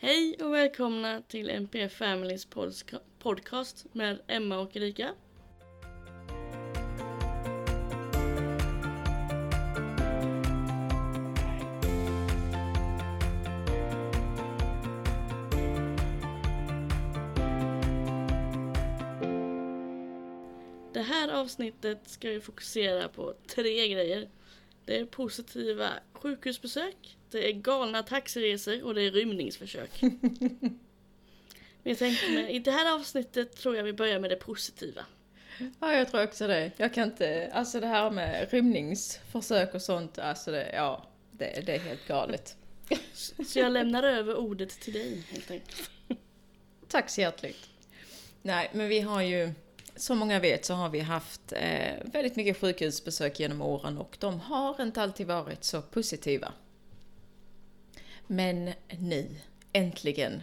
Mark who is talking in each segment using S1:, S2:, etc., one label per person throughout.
S1: Hej och välkomna till NPF Families podcast med Emma och Erika. Det här avsnittet ska vi fokusera på tre grejer. Det är positiva sjukhusbesök, det är galna taxiresor och det är rymningsförsök. Men jag tänkte mig, i det här avsnittet tror jag vi börjar med det positiva.
S2: Ja, jag tror också det. Jag kan inte, alltså det här med rymningsförsök och sånt, alltså det, ja, det, det är helt galet.
S1: Så jag lämnar över ordet till dig helt enkelt.
S2: Tack så hjärtligt. Nej, men vi har ju, som många vet så har vi haft eh, väldigt mycket sjukhusbesök genom åren och de har inte alltid varit så positiva. Men nu, äntligen,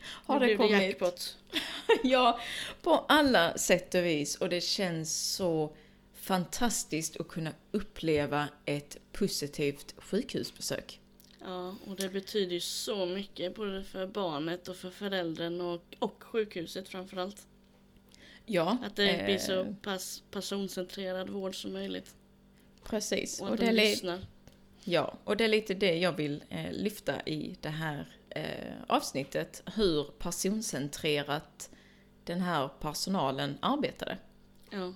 S2: har det
S1: blev
S2: kommit.
S1: jackpot.
S2: ja, på alla sätt och vis. Och det känns så fantastiskt att kunna uppleva ett positivt sjukhusbesök.
S1: Ja, och det betyder ju så mycket både för barnet och för föräldern och, och sjukhuset framförallt.
S2: Ja,
S1: Att det blir
S2: eh,
S1: så pass personcentrerad vård som möjligt.
S2: Precis.
S1: Och
S2: Och
S1: att
S2: det,
S1: de lyssnar.
S2: Ja, och det är lite det jag vill eh, lyfta i det här eh, avsnittet. Hur personcentrerat den här personalen arbetade.
S1: Ja,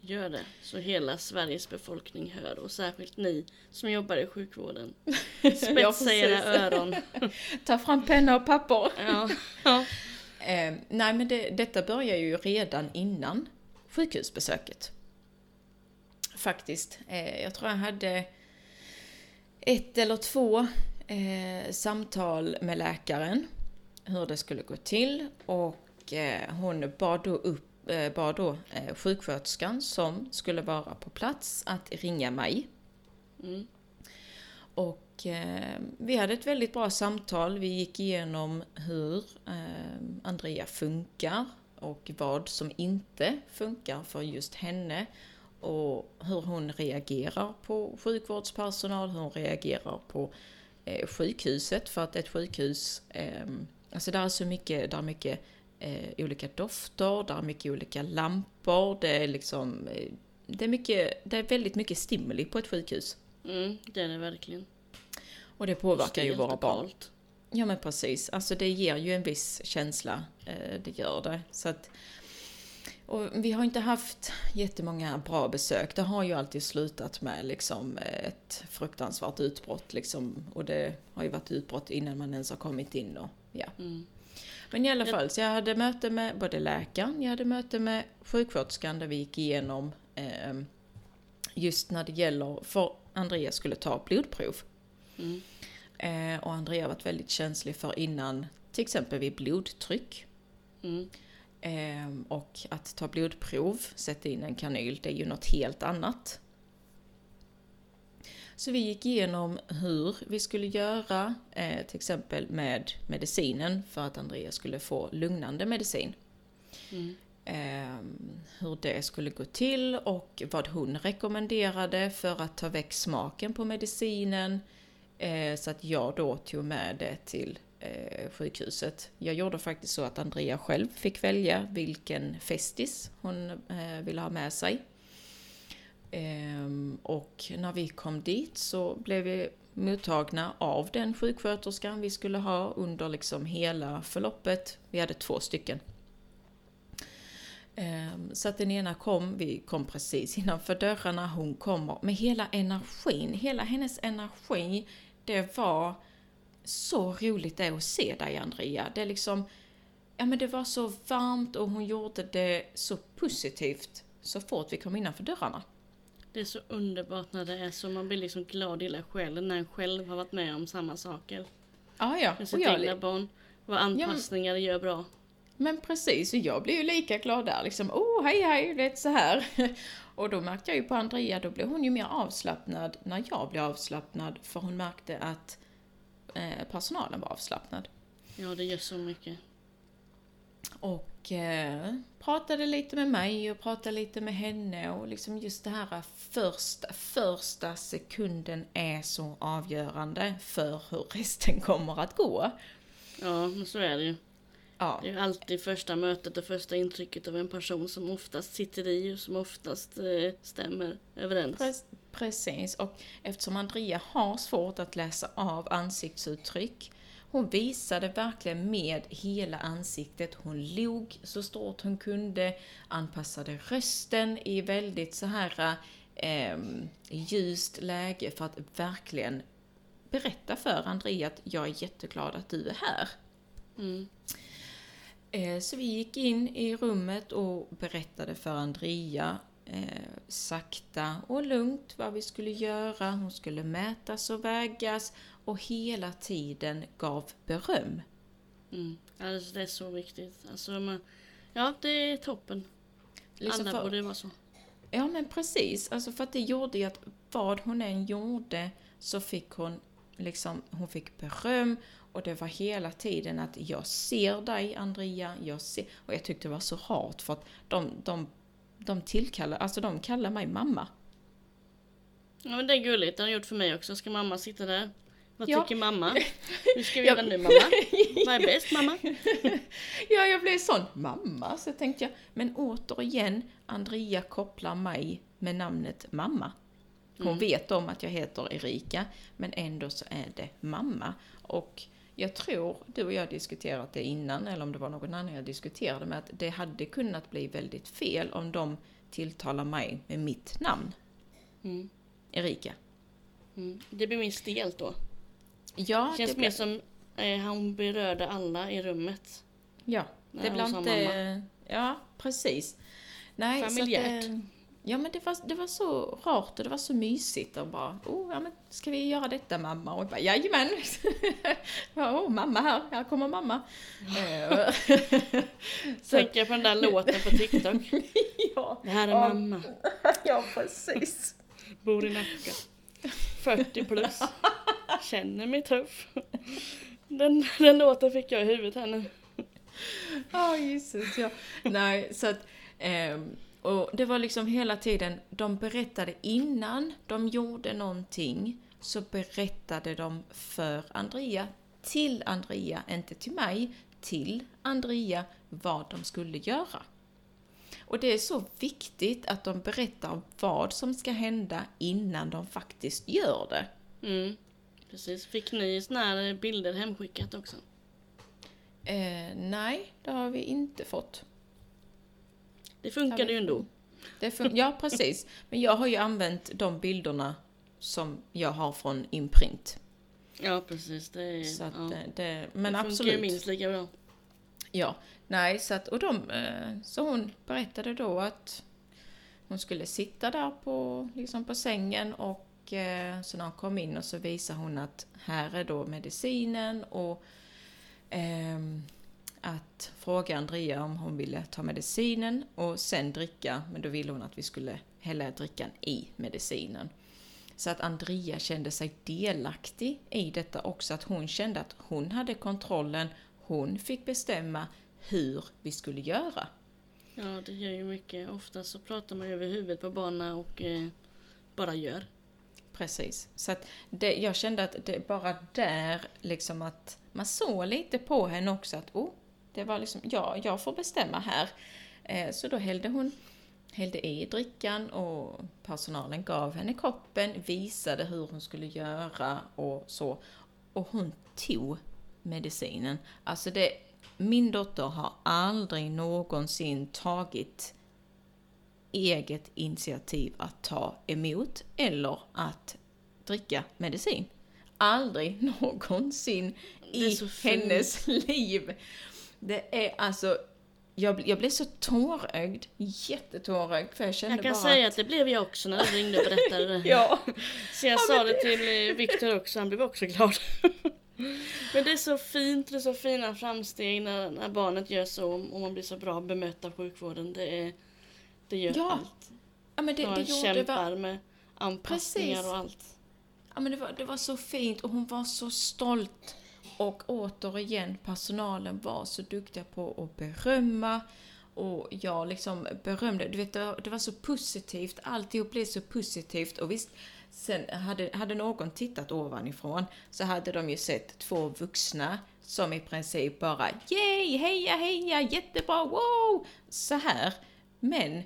S1: gör det. Så hela Sveriges befolkning hör och särskilt ni som jobbar i sjukvården. Spetsa era öron.
S2: Ta fram penna och papper.
S1: Ja, ja.
S2: Eh, nej, men det, detta börjar ju redan innan sjukhusbesöket. Faktiskt. Eh, jag tror jag hade ett eller två eh, samtal med läkaren hur det skulle gå till och eh, hon bad då, upp, eh, bad då eh, sjuksköterskan som skulle vara på plats att ringa mig.
S1: Mm.
S2: Och eh, vi hade ett väldigt bra samtal. Vi gick igenom hur eh, Andrea funkar och vad som inte funkar för just henne. Och hur hon reagerar på sjukvårdspersonal, hur hon reagerar på eh, sjukhuset. För att ett sjukhus, eh, alltså där är så mycket, där är mycket eh, olika dofter, där är mycket olika lampor, det är liksom, eh, det är mycket, det är väldigt mycket stimuli på ett sjukhus.
S1: Mm, det är det verkligen.
S2: Och det påverkar ju våra barn. Ja men precis, alltså det ger ju en viss känsla, eh, det gör det. Så att, och vi har inte haft jättemånga bra besök, det har ju alltid slutat med liksom ett fruktansvärt utbrott liksom. Och det har ju varit utbrott innan man ens har kommit in och ja.
S1: Mm.
S2: Men i alla fall, så jag hade möte med både läkaren, jag hade möte med sjuksköterskan där vi gick igenom eh, just när det gäller, för Andreas skulle ta blodprov.
S1: Mm.
S2: Eh, och Andrea har varit väldigt känslig för innan, till exempel vid blodtryck.
S1: Mm.
S2: Eh, och att ta blodprov, sätta in en kanyl, det är ju något helt annat. Så vi gick igenom hur vi skulle göra, eh, till exempel med medicinen, för att Andrea skulle få lugnande medicin.
S1: Mm.
S2: Eh, hur det skulle gå till och vad hon rekommenderade för att ta väck smaken på medicinen. Eh, så att jag då tog med det till eh, sjukhuset. Jag gjorde faktiskt så att Andrea själv fick välja vilken Festis hon eh, ville ha med sig. Ehm, och när vi kom dit så blev vi mottagna av den sjuksköterskan vi skulle ha under liksom hela förloppet. Vi hade två stycken. Ehm, Så att den ena kom, vi kom precis innanför dörrarna, hon kommer med hela energin, hela hennes energi, det var så roligt det är att se dig Andrea. Det är liksom, ja men det var så varmt och hon gjorde det så positivt så fort vi kom innanför dörrarna.
S1: Det är så underbart när det är så, man blir liksom glad i hela själen när en själv har varit med om samma saker.
S2: Ah, ja,
S1: Med
S2: och
S1: sitt egna barn. Vad anpassningar det gör bra.
S2: Men precis, och jag blev ju lika glad där liksom. Oh, hej hej, det är så här. Och då märkte jag ju på Andrea, då blev hon ju mer avslappnad när jag blev avslappnad. För hon märkte att eh, personalen var avslappnad.
S1: Ja, det gör så mycket.
S2: Och eh, pratade lite med mig och pratade lite med henne och liksom just det här första, första sekunden är så avgörande för hur resten kommer att gå.
S1: Ja, men så är det ju.
S2: Ja,
S1: Det är ju alltid första mötet och första intrycket av en person som oftast sitter i och som oftast eh, stämmer överens.
S2: Pre- precis. Och eftersom Andrea har svårt att läsa av ansiktsuttryck hon visade verkligen med hela ansiktet. Hon log så stort hon kunde, anpassade rösten i väldigt så här eh, ljust läge för att verkligen berätta för Andrea att jag är jätteglad att du är här.
S1: Mm.
S2: Eh, Så vi gick in i rummet och berättade för Andrea eh, sakta och lugnt vad vi skulle göra. Hon skulle mätas och vägas och hela tiden gav beröm.
S1: Mm. Alltså, det är så viktigt. Alltså, man, ja, det är toppen.
S2: Liksom
S1: Alla
S2: för-
S1: borde vara så.
S2: Ja men precis, alltså för att det gjorde ju att vad hon än gjorde så fick hon liksom, hon fick beröm och det var hela tiden att jag ser dig Andrea, jag ser, och jag tyckte det var så rart för att de, de, de tillkallar, alltså de kallar mig mamma.
S1: Ja, men det är gulligt. Det har han gjort för mig också. Ska mamma sitta där? Vad
S2: Ja.
S1: tycker mamma? Hur ska vi göra nu mamma? Vad är bäst mamma?
S2: Ja, jag blev sån mamma, så tänkte jag, men återigen, Andrea kopplar mig med namnet mamma. Hon
S1: Mm.
S2: vet om att jag heter Erika, men ändå så är det mamma. Och jag tror, du och jag diskuterat det innan, eller om det var någon annan jag diskuterade med, att det hade kunnat bli väldigt fel om de tilltalar mig med mitt namn,
S1: Mm.
S2: Erika.
S1: Mm. Det blir mer stelt då.
S2: Ja,
S1: Det känns
S2: det
S1: mer som eh, hon berörde alla i rummet.
S2: Ja, det blir inte... Ja, precis. Nej,
S1: Familjärt.
S2: Så att, eh, ja, men det var, det var så rart och det var så mysigt och bara, oh, ja men ska vi göra detta mamma? Och jag bara, jajamän! ja, oh, mamma här, här kommer mamma. Eh,
S1: Tänker på den där låten på TikTok.
S2: ja,
S1: Det här är
S2: Ja.
S1: mamma.
S2: ja, precis.
S1: Bor i Nacka. 40 plus. Känner mig tuff. Den, den låten fick jag i huvudet här nu.
S2: Ja, Jesus, ja. Nej, så att... ehm, och det var liksom hela tiden, de berättade innan de gjorde någonting, så berättade de för Andrea, till Andrea, inte till mig, till Andrea vad de skulle göra. Och det är så viktigt att de berättar vad som ska hända innan de faktiskt gör det.
S1: Mm. Precis. Fick ni såna här bilder hemskickat också?
S2: Eh, nej, det har vi inte fått.
S1: Det funkade ju ändå.
S2: Det fun- ja, precis. Men jag har ju använt de bilderna som jag har från Imprint.
S1: Ja precis. Det, är,
S2: Så att
S1: ja.
S2: det, det, men
S1: det funkar
S2: absolut.
S1: minst lika bra.
S2: Ja, nej, så att, och de, eh, så hon berättade då att hon skulle sitta där på, liksom på sängen och eh, så när hon kom in och så visade hon att här är då medicinen och ehm, att fråga Andrea om hon ville ta medicinen och sen dricka, men då ville hon att vi skulle hälla drickan i medicinen. Så att Andrea kände sig delaktig i detta också, att hon kände att hon hade kontrollen, hon fick bestämma hur vi skulle göra.
S1: Ja det gör ju mycket. Ofta så pratar man ju över huvudet på barnen och eh, bara gör.
S2: Precis. Så att det, jag kände att det bara där, liksom att man såg lite på henne också att oh, det var liksom, ja, jag får bestämma här. Eh, så då hällde hon hällde i drickan och personalen gav henne koppen, visade hur hon skulle göra och så. Och hon tog medicinen. Alltså det, min dotter har aldrig någonsin tagit eget initiativ att ta emot eller att dricka medicin. Aldrig någonsin i hennes liv. Det är alltså, jag, jag blev så tårögd, jättetårögd för jag kände
S1: Jag kan
S2: bara
S1: säga
S2: att,
S1: att det blev jag också när du ringde och berättade det.
S2: Ja,
S1: Så jag sa det till eh, Viktor också, han blev också glad. Men det är så fint, det är så fina framsteg när, när barnet gör så och man blir så bra bemött av sjukvården. Det, är, det gör
S2: Ja,
S1: allt.
S2: ja men det,
S1: Man
S2: det
S1: kämpar
S2: var,
S1: med anpassningar
S2: Precis.
S1: och allt.
S2: ja, men det, var, det var så fint och hon var så stolt. Och återigen, personalen var så duktiga på att berömma. Och jag liksom berömde, du vet det var, så positivt, alltihop blev så positivt. Och visst, sen hade, hade någon tittat ovanifrån så hade de ju sett två vuxna som i princip bara yay, heja, heja, jättebra, wow! Så här. Men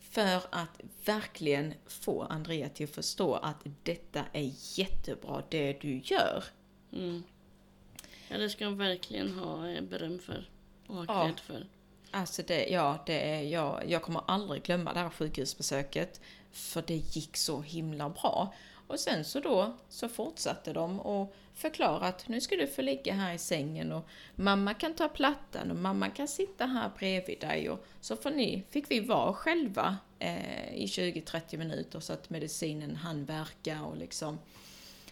S2: för att verkligen få Andrea till att förstå att detta är jättebra det du gör.
S1: Mm. Ja, det ska hon verkligen ha eh, beröm för. Och ha
S2: Ja.
S1: för.
S2: Alltså det, ja, det är, jag, jag kommer aldrig glömma det här sjukhusbesöket. För det gick så himla bra. Och sen så då så fortsatte de och förklara att nu ska du få ligga här i sängen och mamma kan ta plattan och mamma kan sitta här bredvid dig och så får ni, fick vi vara själva eh, i 20-30 minuter så att medicinen hann verka och liksom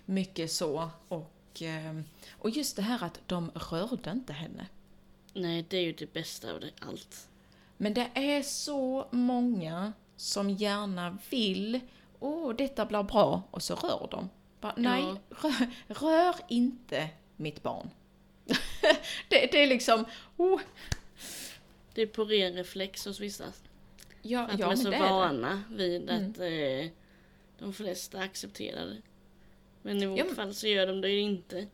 S2: mycket så. Och, eh, och just det här att de rörde inte henne.
S1: Nej, det är ju det bästa av det allt.
S2: Men det är så många som gärna vill, åh detta blir bra, och så rör de. Bara, Nej,
S1: Ja.
S2: rör, rör inte mitt barn. det, det är liksom, oh,
S1: Det är på ren reflex hos vissa.
S2: ja,
S1: Att
S2: ja
S1: de är så
S2: det är
S1: vana vid
S2: Mm.
S1: att eh, de flesta accepterar det. Men i vårt
S2: Ja, men-
S1: fall så gör de det ju inte.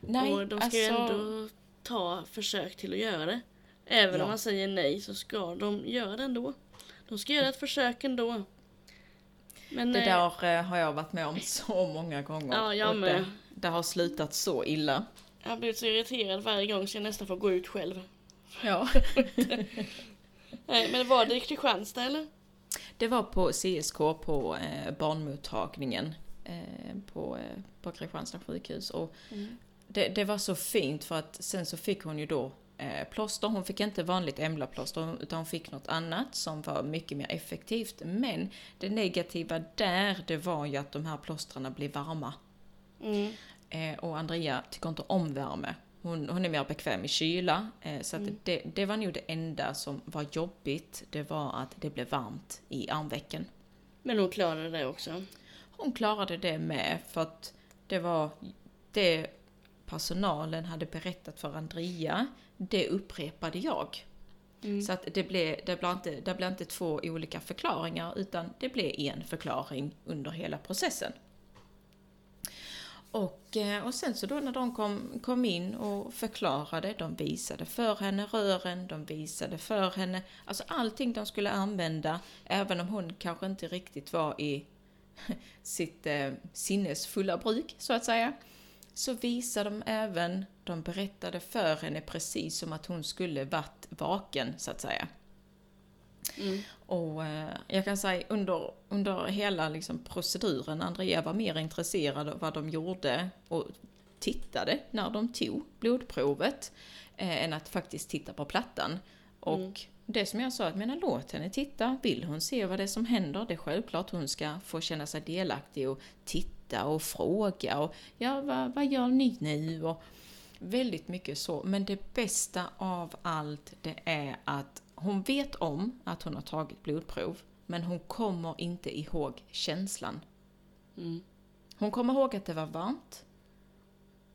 S2: Nej,
S1: och de ska
S2: alltså,
S1: ju ändå ta försök till att göra det. Även
S2: Ja.
S1: om man säger nej så ska de göra det ändå. De ska göra ett försök ändå. Men
S2: Det
S1: eh,
S2: där eh, har jag varit med om så många gånger.
S1: Ja, jag med.
S2: det, det har slutat så illa.
S1: jag har blivit så irriterad varje gång så jag nästan får gå ut själv.
S2: Ja.
S1: Nej, men var det i Kristianstad eller?
S2: Det var på CSK på eh, barnmottagningen på, eh, på Kristianstad sjukhus. Och
S1: Mm.
S2: det, det var så fint för att sen så fick hon ju då eh, plåster. Hon fick inte vanligt Embla-plåster utan hon fick något annat som var mycket mer effektivt. Men det negativa där det var ju att de här plåstren blev varma.
S1: Mm.
S2: Eh, och Andrea tycker inte om värme. Hon, hon är mer bekväm i kyla. Eh, så att det, det var nog det enda som var jobbigt. Det var att det blev varmt i armvecken.
S1: Men hon klarade det också.
S2: Hon klarade det med för att det var det personalen hade berättat för Andrea. Det upprepade jag.
S1: Mm.
S2: Så att det blev, det, blev inte, det blev inte två olika förklaringar utan det blev en förklaring under hela processen. Och, eh, och sen så då när de kom, kom in och förklarade, de visade för henne rören, de visade för henne, alltså allting de skulle använda, även om hon kanske inte riktigt var i sitt eh, sinnesfulla bruk, så att säga. Så visade de även, de berättade för henne precis som att hon skulle varit vaken, så att säga.
S1: Mm.
S2: Och eh, jag kan säga under, under hela liksom, proceduren, Andrea var mer intresserad av vad de gjorde och tittade när de tog blodprovet eh, än att faktiskt titta på plattan. Och
S1: Mm.
S2: Det som jag sa, att men låt henne titta. Vill hon se vad det är som händer, det är självklart hon ska få känna sig delaktig och titta och fråga och ja, vad, vad gör ni nu? Och väldigt mycket så. Men det bästa av allt det är att hon vet om att hon har tagit blodprov, men hon kommer inte ihåg känslan.
S1: Mm.
S2: Hon kommer ihåg att det var varmt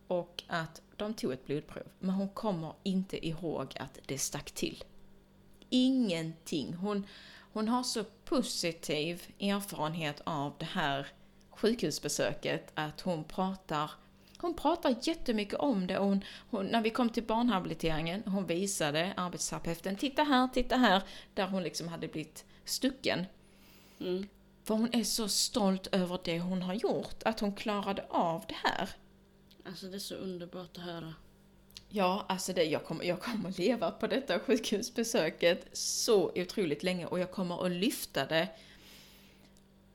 S2: och att de tog ett blodprov, men hon kommer inte ihåg att det stack till. Ingenting. Hon, hon har så positiv erfarenhet av det här sjukhusbesöket att hon pratar hon pratar jättemycket om det och hon, hon, när vi kom till barnhabiliteringen, hon visade arbetsterapeuten, titta här, titta här, där hon liksom hade blivit stucken.
S1: Mm.
S2: För hon är så stolt över det hon har gjort, att hon klarade av det här.
S1: Alltså det är så underbart att höra.
S2: Ja, alltså det, jag, kommer, jag kommer leva på detta sjukhusbesöket så otroligt länge och jag kommer att lyfta det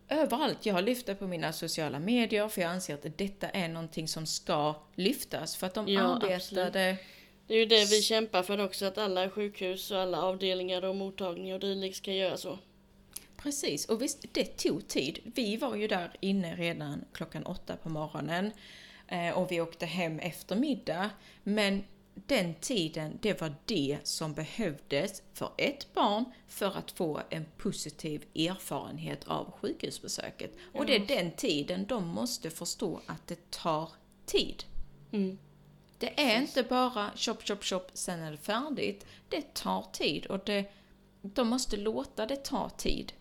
S2: överallt. Jag har lyft det på mina sociala medier för jag anser att detta är någonting som ska lyftas för att de
S1: Ja,
S2: arbetade...
S1: Det är ju det vi kämpar för också, att alla sjukhus och alla avdelningar och mottagningar och dylikt ska göra så.
S2: Precis, och visst, det tog tid. Vi var ju där inne redan klockan åtta på morgonen och vi åkte hem efter middag. Men den tiden, det var det som behövdes för ett barn för att få en positiv erfarenhet av sjukhusbesöket. Och det är den tiden de måste förstå att det tar tid.
S1: Mm.
S2: Det är inte bara chop, chop, chop, sen är det färdigt. Det tar tid och det, de måste låta det ta tid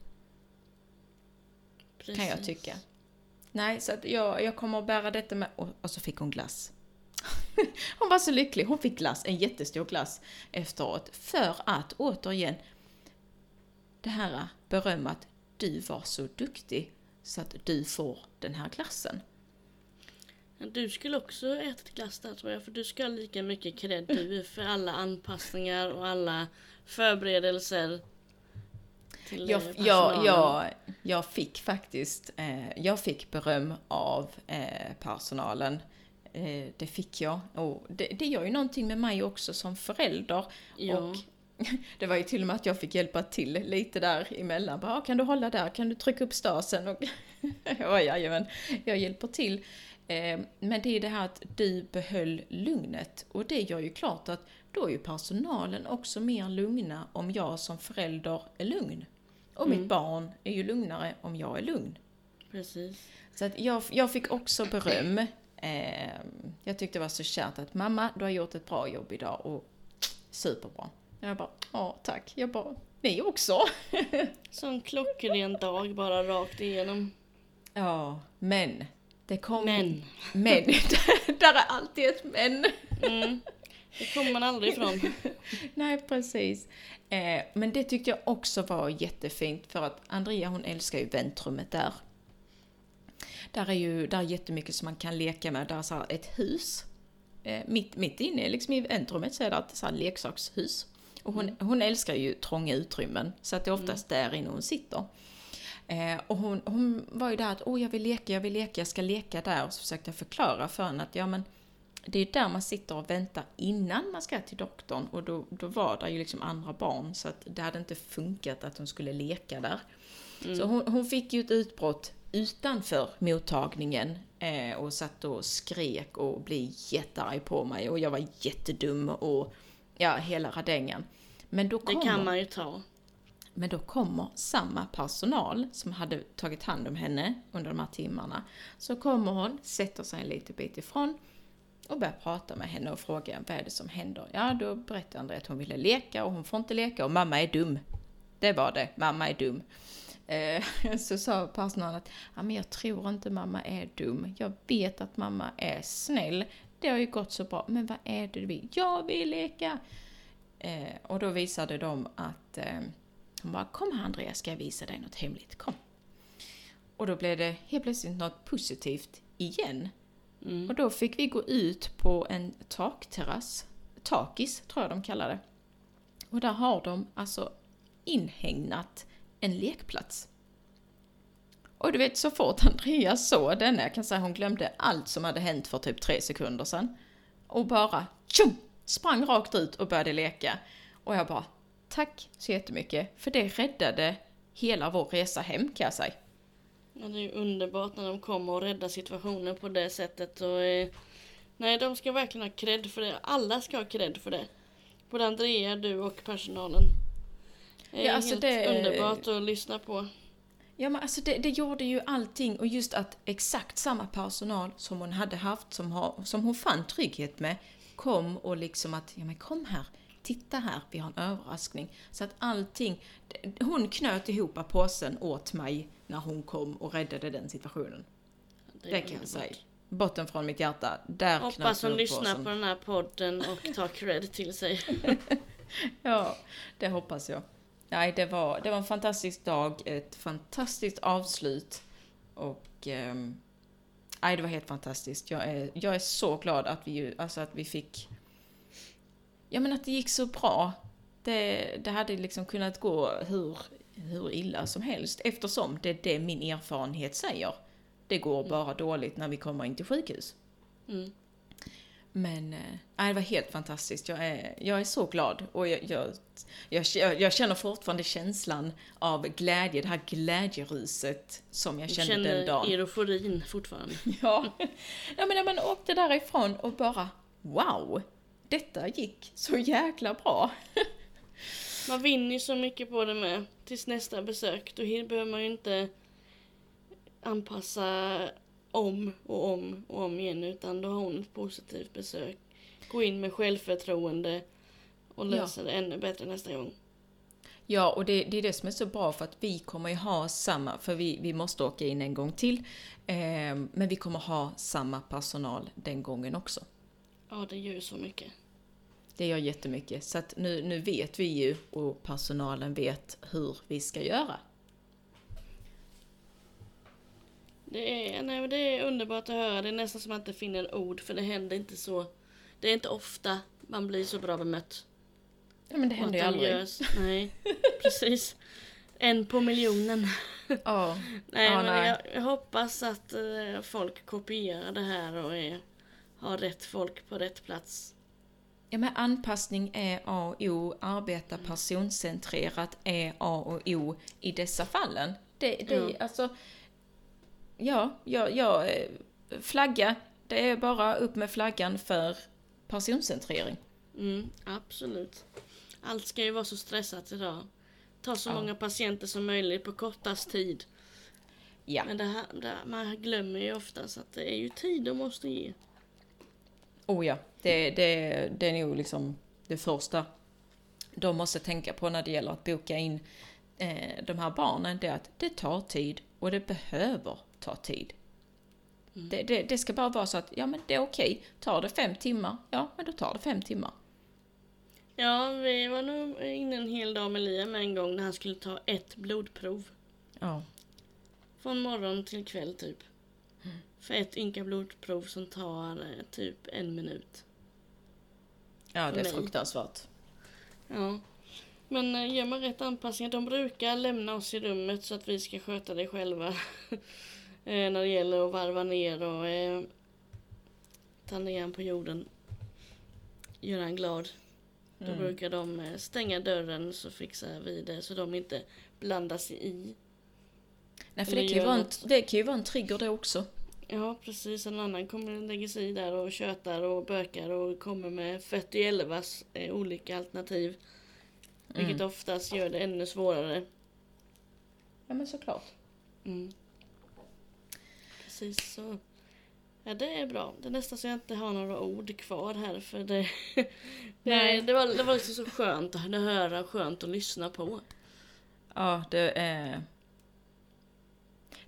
S2: kan jag
S1: Precis.
S2: tycka. Nej, så att jag, jag kommer att bära detta med... Och, och så fick hon glass. hon var så lycklig. Hon fick glass, en jättestor glass efteråt. För att, återigen, det här beröm att du var så duktig så att du får den här glassen.
S1: Du skulle också ätit glass där tror jag, för du ska ha lika mycket cred du för alla anpassningar och alla förberedelser. Till
S2: Jag,
S1: eh,
S2: jag,
S1: personalen.
S2: jag, jag fick faktiskt, eh, jag fick beröm av eh, personalen. Eh, det fick jag. Och det, det gör ju någonting med mig också som förälder.
S1: Ja.
S2: Och det var ju till och med att jag fick hjälpa till lite där emellan. Bara, "Ah, kan du hålla där? Kan du trycka upp stasen? Och ja, jajamän, jag hjälper till. Eh, men det är det här att du behöll lugnet. Och det gör ju klart att då är ju personalen också mer lugna om jag som förälder är lugn. Och mitt barn är ju lugnare om jag är lugn.
S1: Precis.
S2: Så att jag, jag fick också beröm. Eh, jag tyckte det var så kärt att mamma, du har gjort ett bra jobb idag och superbra. Jag bara, ja tack. Jag bara, ni också.
S1: Sån klockren dag bara rakt igenom.
S2: Ja, men. Det kom...
S1: Men.
S2: Men. Där är alltid ett men.
S1: Mm. Det kommer man aldrig ifrån.
S2: Nej, precis. Eh, men det tyckte jag också var jättefint för att Andrea hon älskar ju väntrummet där. Där är ju där är jättemycket som man kan leka med. Där är så ett hus. Eh, mitt, mitt inne liksom i väntrummet så är det ett så leksakshus. Och hon, hon älskar ju trånga utrymmen så att det är oftast där inne hon sitter. Eh, och hon, hon var ju där att åh jag vill leka, jag vill leka, jag ska leka där. Och så försökte jag förklara för henne att ja men det är där man sitter och väntar innan man ska till doktorn och då, då var det ju liksom andra barn så att det hade inte funkat att hon skulle leka där. Så hon, hon fick ju ett utbrott utanför mottagningen eh, och satt och skrek och blev jättearg på mig och jag var jättedum och ja, hela radängen. Men då
S1: Det
S2: kommer,
S1: kan man ju ta.
S2: men då kommer samma personal som hade tagit hand om henne under de här timmarna. Så kommer hon, sätter sig en liten bit ifrån och börjar prata med henne och fråga vad är det som händer. Ja, då berättar Andrea att hon ville leka och hon får inte leka och mamma är dum. Det var det, mamma är dum. Eh, så sa personalen att ja, men jag tror inte mamma är dum. Jag vet att mamma är snäll. Det har ju gått så bra. Men vad är det du vill? Jag vill leka! Eh, och då visade de att eh, hon bara kom här Andrea ska jag visa dig något hemligt, kom. Och då blev det helt plötsligt något positivt igen.
S1: Mm.
S2: Och då fick vi gå ut på en takterrass, takis tror jag de kallar det. Och där har de alltså inhägnat en lekplats. Och du vet så fort Andreas såg denna, jag kan säga hon glömde allt som hade hänt för typ tre sekunder sedan. Och bara tjum, sprang rakt ut och började leka. Och jag bara tack så jättemycket för det räddade hela vår resa hem kan jag säga.
S1: Ja, det är ju underbart när de kommer och räddar situationen på det sättet. Och, eh, nej, de ska verkligen ha cred för det. Alla ska ha cred för det. Både Andrea, du och personalen. Det är
S2: Ja, alltså
S1: helt
S2: det-
S1: underbart att lyssna på.
S2: Ja men alltså det, det gjorde ju allting och just att exakt samma personal som hon hade haft, som, har, som hon fann trygghet med, kom och liksom att, ja men kom här, titta här, vi har en överraskning. Så att allting, hon knöt ihop påsen åt mig när hon kom och räddade den situationen.
S1: Det,
S2: Det kan jag säga. Botten från mitt hjärta, där
S1: Hoppas hon lyssnar på den här podden och tar cred till sig.
S2: Ja, det hoppas jag. Nej, det var, det var en fantastisk dag, ett fantastiskt avslut och ehm, nej, det var helt fantastiskt. Jag är, jag är så glad att vi, alltså att vi fick, ja men att det gick så bra. Det, det hade liksom kunnat gå hur, hur illa som helst eftersom det är det min erfarenhet säger. Det går bara dåligt när vi kommer in till sjukhus.
S1: Mm.
S2: Men nej, det var helt fantastiskt. Jag är, jag är så glad och jag, jag, jag, jag känner fortfarande känslan av glädje, det här glädjeruset som jag
S1: Du
S2: kände den
S1: känner
S2: dagen.
S1: euforin fortfarande.
S2: Ja. ja, men när man åkte därifrån och bara wow, detta gick så jäkla bra.
S1: Man vinner ju så mycket på det med. Tills nästa besök. Då behöver man ju inte anpassa om och om och om igen. Utan då har hon ett positivt besök. Gå in med självförtroende och lösa det ännu bättre nästa gång.
S2: Ja, och det, det är det som är så bra för att vi kommer ju ha samma, för vi, vi måste åka in en gång till, eh, men vi kommer ha samma personal den gången också.
S1: Ja, det gör ju så mycket.
S2: Det gör jättemycket. Så att nu, nu vet vi ju och personalen vet hur vi ska göra.
S1: Det är, nej, det är underbart att höra. Det är nästan som att man inte finner ord för det händer inte så. Det är inte ofta man blir så bra bemött.
S2: Ja men det händer ju aldrig.
S1: görs- Nej, precis. En på miljonen.
S2: Ja.
S1: Nej,
S2: Ja,
S1: men
S2: nej.
S1: Jag, jag hoppas att eh, folk kopierar det här och är, har rätt folk på rätt plats.
S2: Ja men anpassning är A och O, arbeta personcentrerat är A och O i dessa fallen. Det, det
S1: Ja.
S2: alltså... Ja, ja, ja, eh, flagga. Det är bara upp med flaggan för personcentrering.
S1: Mm, absolut. Allt ska ju vara så stressat idag. Ta så
S2: Ja.
S1: många patienter som möjligt på kortast tid.
S2: Ja.
S1: Men det här, det, man glömmer ju oftast att det är ju tid de måste ge.
S2: Oh ja, det, det, det är nog liksom det första de måste tänka på när det gäller att boka in eh, de här barnen. Det är att det tar tid och det behöver ta tid. Det, det, det ska bara vara så att, ja men det är okej. Tar det fem timmar, ja men då tar det fem timmar.
S1: Ja, vi var nog inne en hel dag med Liam en gång när han skulle ta ett blodprov.
S2: Ja.
S1: Från morgon till kväll typ. För ett ynka blodprov som tar eh, typ en minut.
S2: Ja, det är fruktansvärt.
S1: Ja. Men eh, gör man rätt anpassningar, de brukar lämna oss i rummet så att vi ska sköta det själva. eh, när det gäller att varva ner och eh, ta ner han på jorden. Göra han glad. Då
S2: Mm.
S1: brukar de stänga dörren så fixar vi det så de inte blandar sig i.
S2: Nej, för det kan, ju vara en, det kan ju vara en trigger det också.
S1: Ja precis, en annan kommer lägger sig där och tjötar och bökar och kommer med 41 eh, olika alternativ. Vilket
S2: Mm.
S1: oftast gör det ännu svårare.
S2: Ja men såklart.
S1: Mm. Precis så. Ja det är bra. Det är nästan så jag inte har några ord kvar här för det...
S2: Nej.
S1: Nej. Det var, det var liksom så skönt att höra, skönt att lyssna på.
S2: Ja, det är...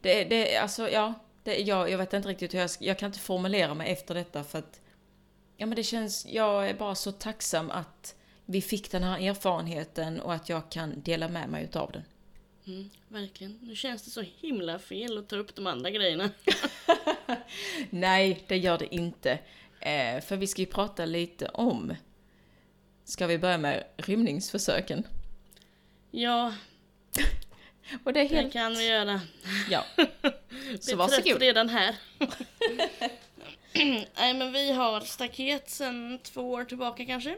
S2: Det är, det är alltså, ja. Det, jag, jag vet inte riktigt hur jag ska, Jag kan inte formulera mig efter detta för att... Ja men det känns... Jag är bara så tacksam att vi fick den här erfarenheten och att jag kan dela med mig utav den.
S1: Mm, verkligen. Nu känns det så himla fel att ta upp de andra grejerna.
S2: Nej, det gör det inte. Eh, för vi ska ju prata lite om... Ska vi börja med rymningsförsöken?
S1: Ja,
S2: Och det är
S1: det
S2: helt...
S1: kan vi göra.
S2: Ja. Så varsågod.
S1: redan här. Nej men vi har staket sedan två år tillbaka kanske.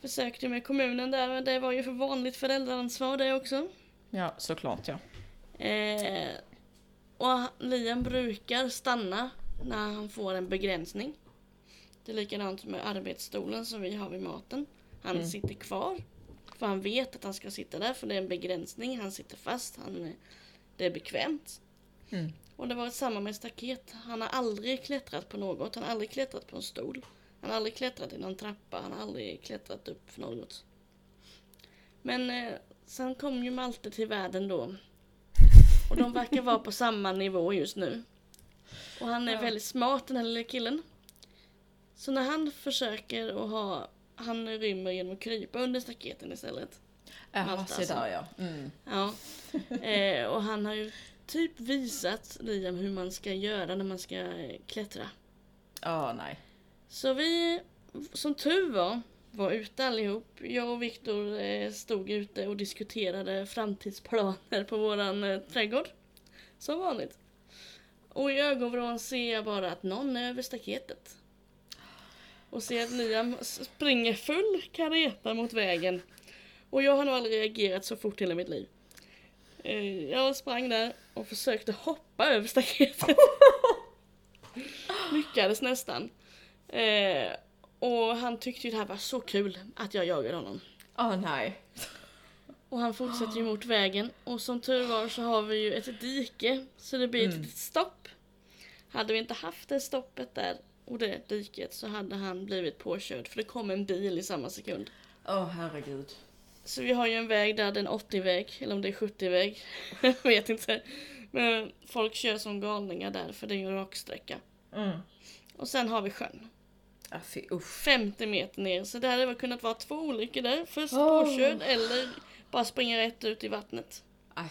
S1: Försökte med kommunen där men det var ju för vanligt föräldraansvar det också.
S2: Ja, såklart ja.
S1: Eh, och Liam brukar stanna när han får en begränsning. Det är likadant med arbetsstolen som vi har vid maten. Han
S2: Mm.
S1: sitter kvar. För han vet att han ska sitta där för det är en begränsning. Han sitter fast. Han, det är bekvämt.
S2: Mm.
S1: Och det var samma med staket. Han har aldrig klättrat på något. Han har aldrig klättrat på en stol. Han har aldrig klättrat i någon trappa. Han har aldrig klättrat upp för något. Men eh, sen kom ju Malte till världen då. Och de verkar vara på samma nivå just nu. Och han är
S2: Ja.
S1: väldigt smart den här lilla killen. Så när han försöker att ha, han rymmer genom att krypa under staketen istället.
S2: Jaha, se där ja. Mm.
S1: Ja. Eh, och han har ju typ visat Liam hur man ska göra när man ska klättra.
S2: Ja, nej.
S1: Så vi, som tur var, var ute allihop. Jag och Viktor eh, stod ute och diskuterade framtidsplaner på våran eh, trädgård. Som vanligt. Och i ögonvrån ser jag bara att någon är över staketet. Och ser att Liam springer full kareta mot vägen. Och jag har nog aldrig reagerat så fort i hela mitt liv. Eh, Jag sprang där och försökte hoppa över staketet. Lyckades nästan. Eh, och han tyckte ju det här var så kul att jag jagade honom.
S2: Åh nej.
S1: Och han fortsätter ju mot vägen. Och som tur var så har vi ju ett dike. Så det blir ett
S2: Mm.
S1: litet stopp. Hade vi inte haft det stoppet där och det diket så hade han blivit påkörd. För det kom en bil i samma sekund.
S2: Åh herregud.
S1: Så vi har ju en väg där, det är en 80-väg, eller om det är 70-väg. Jag vet inte. Men folk kör som galningar där för det är ju en raksträcka.
S2: Mm.
S1: Och sen har vi sjön.
S2: Fy, usch.
S1: 50 meter ner. Så det hade väl kunnat vara två olyckor där. Först
S2: Åh.
S1: påkörd eller bara springa rätt ut i vattnet.
S2: Ah,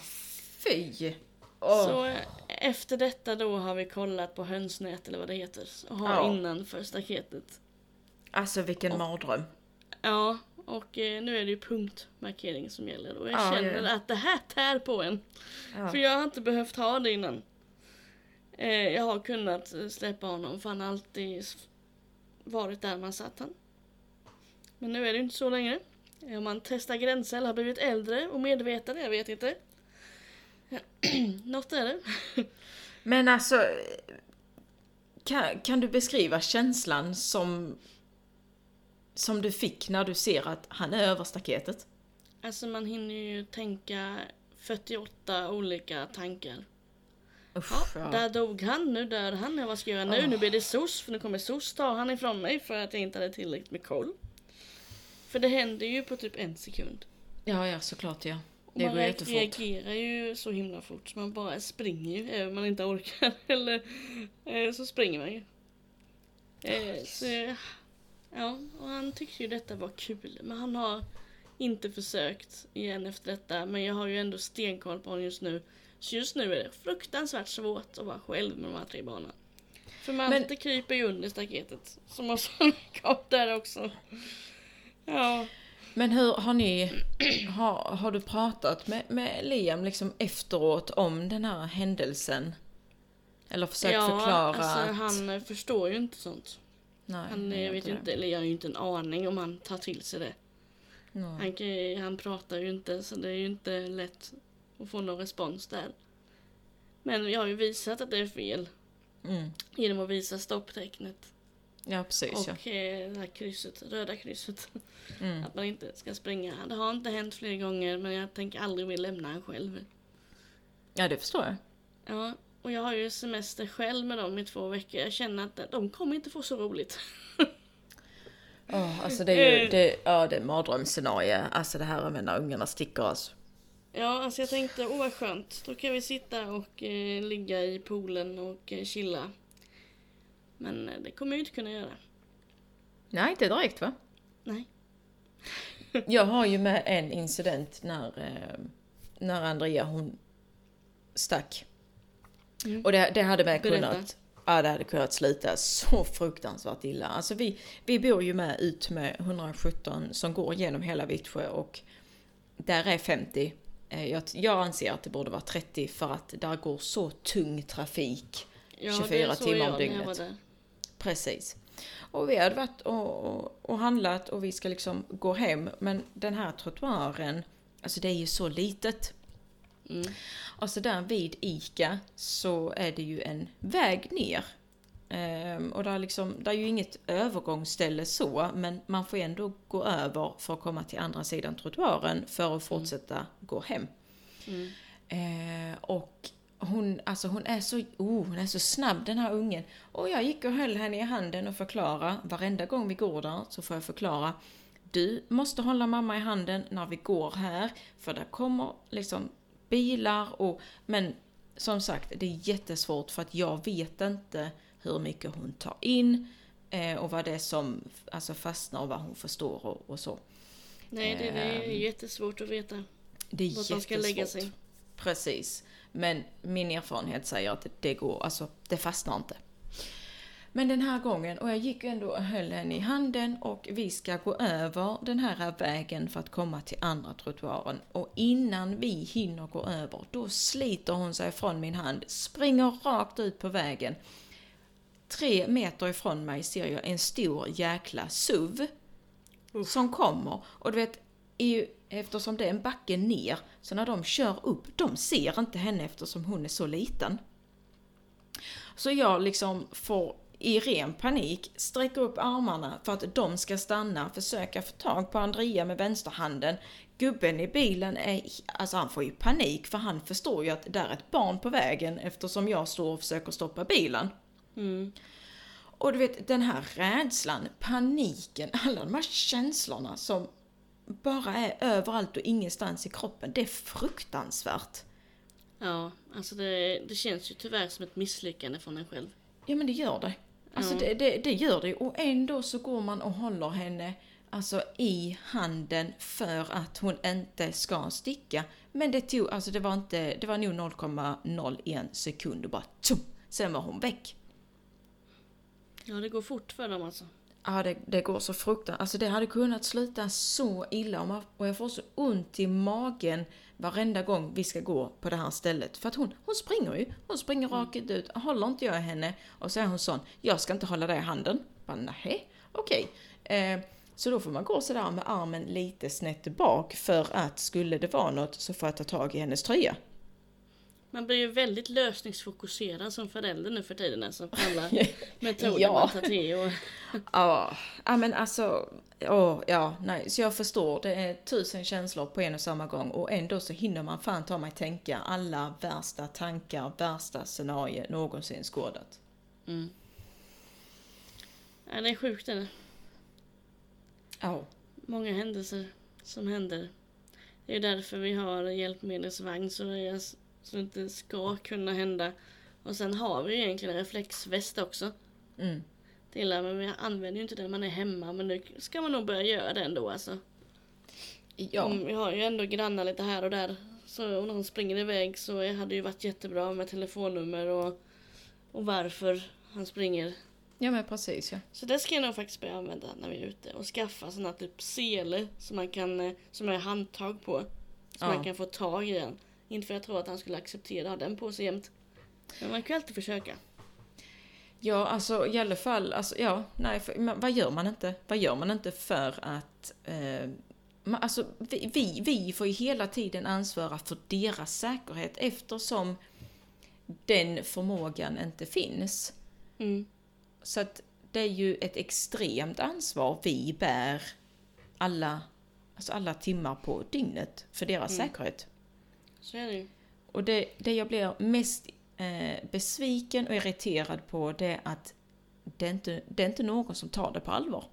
S2: fy! Åh.
S1: Så eh, efter detta då har vi kollat på hönsnät eller vad det heter. Och har
S2: Ja.
S1: innanför staketet.
S2: Alltså vilken mardröm.
S1: Ja, och eh, nu är det ju punktmarkering som gäller. Och jag
S2: Ja,
S1: känner
S2: ja,
S1: att det här tär på en.
S2: Ja.
S1: För jag har inte behövt ha det innan. Eh, jag har kunnat eh, släppa honom för han har alltid varit där man satt han. Men nu är det ju inte så längre. Om man testar gränser eller har blivit äldre och medveten, jag vet inte. Något är det.
S2: Men alltså, kan, kan du beskriva känslan som, som du fick när du ser att han är över staketet?
S1: Alltså man hinner ju tänka 48 olika tankar.
S2: Usch,
S1: Ja,
S2: ja.
S1: där dog han, nu dör han, vad ska jag göra nu?
S2: Åh.
S1: Nu blir det SOS, för nu kommer SOS ta han ifrån mig för att jag inte hade tillräckligt med koll. För det händer ju på typ en sekund.
S2: ja, ja, såklart ja.
S1: Och
S2: Det
S1: man reagerar ju så himla fort så man bara springer ju, även om man inte orkar. Eller eh, så springer man ju. Eh, så, ja, och han tyckte ju detta var kul, men han har inte försökt igen efter detta. Men jag har ju ändå stenkoll på honom just nu. Så just nu är det fruktansvärt svårt att vara själv med de här tre barnen. För Malte
S2: Men-
S1: kryper ju under staketet. Så måste han gå där också. Ja.
S2: Men hur har ni, har, har du pratat med, med Liam liksom efteråt om den här händelsen? Eller försökt
S1: ja,
S2: förklara
S1: alltså
S2: att...
S1: han förstår ju inte sånt.
S2: Nej,
S1: Han eh, vet ju inte, eller jag har ju inte en aning om han tar till sig det.
S2: Nej.
S1: Han, han pratar ju inte så det är ju inte lätt att få någon respons där. Men jag har ju visat att det är fel
S2: Mm.
S1: genom att visa stopptecknet
S2: Ja, precis ja.
S1: och eh, det här krysset, röda krysset.
S2: Mm.
S1: Att man inte ska springa. Det har inte hänt fler gånger men jag tänker aldrig vilja lämna han själv.
S2: Ja, det förstår jag.
S1: Ja, och jag har ju semester själv med dem i två veckor. Jag känner att de kommer inte få så roligt.
S2: Åh, alltså det är ju,
S1: Eh.
S2: det, ja det är mardrömsscenario. Alltså det här med när ungarna sticker alltså.
S1: Ja, alltså jag tänkte, åh vad skönt. Då kan vi sitta och eh, ligga i poolen och eh, chilla. Men eh, det kommer jag ju inte kunna göra.
S2: Nej, inte direkt va?
S1: Nej.
S2: Jag har ju med en incident när, eh, när Andrea hon stack.
S1: Mm.
S2: Och det, det hade med
S1: Berätta.
S2: kunnat, ja, det hade kunnat sluta så fruktansvärt illa. Alltså vi, vi bor ju med ut med 117 som går genom hela Vittsjö och där är 50. Eh, Jag, jag anser att det borde vara 30 för att där går så tung trafik.
S1: Ja,
S2: 24
S1: det såg
S2: timmar om dygnet. Precis. Och vi hade varit och, och, och handlat och vi ska liksom gå hem. Men den här trottoaren, alltså det är ju så litet.
S1: Mm.
S2: Och så där vid ICA så är det ju en väg ner. Ehm, och där, liksom, där är ju inget övergångsställe så, men man får ändå gå över för att komma till andra sidan trottoaren för att fortsätta gå hem.
S1: Mm.
S2: Eh, och hon, alltså hon är så, oh, hon är så snabb den här ungen. Och jag gick och höll henne i handen och förklara, varenda gång vi går där så får jag förklara. Du måste hålla mamma i handen när vi går här, för där kommer liksom bilar och, men som sagt, det är jättesvårt för att jag vet inte hur mycket hon tar in eh, och vad det är som alltså fastnar och vad hon förstår och, och så.
S1: Nej, det, det är
S2: Ehm,
S1: jättesvårt att veta
S2: Det är
S1: vart man ska lägga
S2: jättesvårt.
S1: sig.
S2: Precis. Men min erfarenhet säger att det går, alltså det fastnar inte. Men den här gången, och jag gick ändå och höll henne i handen och vi ska gå över den här vägen för att komma till andra trottoaren. Och innan vi hinner gå över, då sliter hon sig från min hand, springer rakt ut på vägen. Tre meter ifrån mig ser jag en stor jäkla SUV som kommer. Och du vet, i- eftersom det är en backe ner, så när de kör upp, de ser inte henne eftersom hon är så liten. Så jag liksom får i ren panik sträcka upp armarna för att de ska stanna, försöka få tag på Andrea med vänsterhanden. Gubben i bilen är, alltså han får ju panik för han förstår ju att det är ett barn på vägen eftersom jag står och försöker stoppa bilen.
S1: Mm.
S2: Och du vet den här rädslan, paniken, alla de här känslorna som bara är överallt och ingenstans i kroppen. Det är fruktansvärt.
S1: Ja, alltså det, det känns ju tyvärr som ett misslyckande från en själv.
S2: Ja men det gör det. Alltså
S1: Ja.
S2: det, det, det gör det och ändå så går man och håller henne alltså i handen för att hon inte ska sticka. Men det tog, alltså det var inte, det var nog 0,01 sekund och bara tjum, sen var hon väck.
S1: Ja, det går fort för dem alltså.
S2: Ja, det, det går så fruktansvärt. Alltså det hade kunnat sluta så illa man, och jag får så ont i magen varenda gång vi ska gå på det här stället. För att hon, hon springer ju. Hon springer rakt ut. Håller inte jag henne och så är hon sån, jag ska inte hålla dig i handen. Bara, nej, okej. Eh, så då får man gå sådär med armen lite snett bak för att skulle det vara något så får jag ta tag i hennes tröja.
S1: Man blir ju väldigt lösningsfokuserad som förälder nu för tiden alltså. På alla metoder
S2: Ja.
S1: man tar till. Och,
S2: Ja, ja men alltså, åh, ja, nej, så jag förstår, det är tusen känslor på en och samma gång och ändå så hinner man fan ta mig tänka alla värsta tankar, värsta scenarier någonsin skådat.
S1: mm. ja, det är sjukt är det.
S2: Ja,
S1: Många händelser som händer. Det är därför vi har hjälpmedelsvagn så det, så det inte ska kunna hända. Och sen har vi ju egentligen reflexväst också.
S2: mm,
S1: Till, men vi använder ju inte den när man är hemma men nu ska man nog börja göra det ändå alltså.
S2: ja,
S1: Mm, Vi har ju ändå grannar lite här och där. Så om någon springer iväg så hade det ju varit jättebra med telefonnummer och, och varför han springer.
S2: ja men precis ja.
S1: Så det ska jag nog faktiskt börja använda när vi är ute. Och skaffa sådana typ sele som man kan, eh, som är handtag på. Så
S2: Ja.
S1: man kan få tag i den. Inte för att jag tror att han skulle acceptera att ha den på sig jämt. Men man kan ju alltid försöka.
S2: Ja, alltså i alla fall, alltså, ja, nej, för, men, vad gör man inte? Vad gör man inte för att eh, man, alltså, vi, vi, vi får ju hela tiden ansvara för deras säkerhet eftersom den förmågan inte finns.
S1: Mm.
S2: Så att det är ju ett extremt ansvar vi bär alla, alltså alla timmar på dygnet för deras
S1: Mm.
S2: säkerhet.
S1: Så är det ju.
S2: Och det, det jag blir mest eh, besviken och irriterad på det är att det är, inte, det är inte någon som tar det på allvar.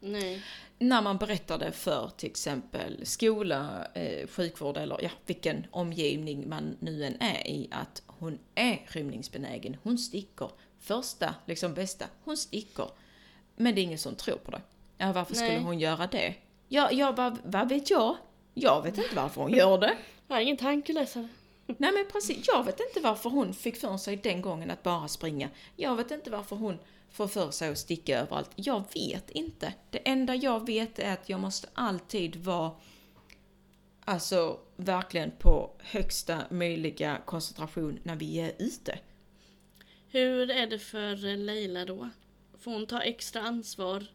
S1: Nej.
S2: När man berättar det för till exempel skola, eh, sjukvård eller ja, vilken omgivning man nu än är i, att hon är rymningsbenägen, hon sticker. Första, liksom bästa, hon sticker. Men det är ingen som tror på det. Ja, varför skulle
S1: Nej.
S2: hon göra det? Ja, ja vad, vad vet jag? Jag vet inte varför hon gör det.
S1: Jag har ingen tankeläsare.
S2: Nej men precis, jag vet inte varför hon fick för sig den gången att bara springa. Jag vet inte varför hon får för sig att sticka överallt. Jag vet inte. Det enda jag vet är att jag måste alltid vara Alltså verkligen på högsta möjliga koncentration när vi är ute.
S1: Hur är det för Leila då? Får hon ta extra ansvar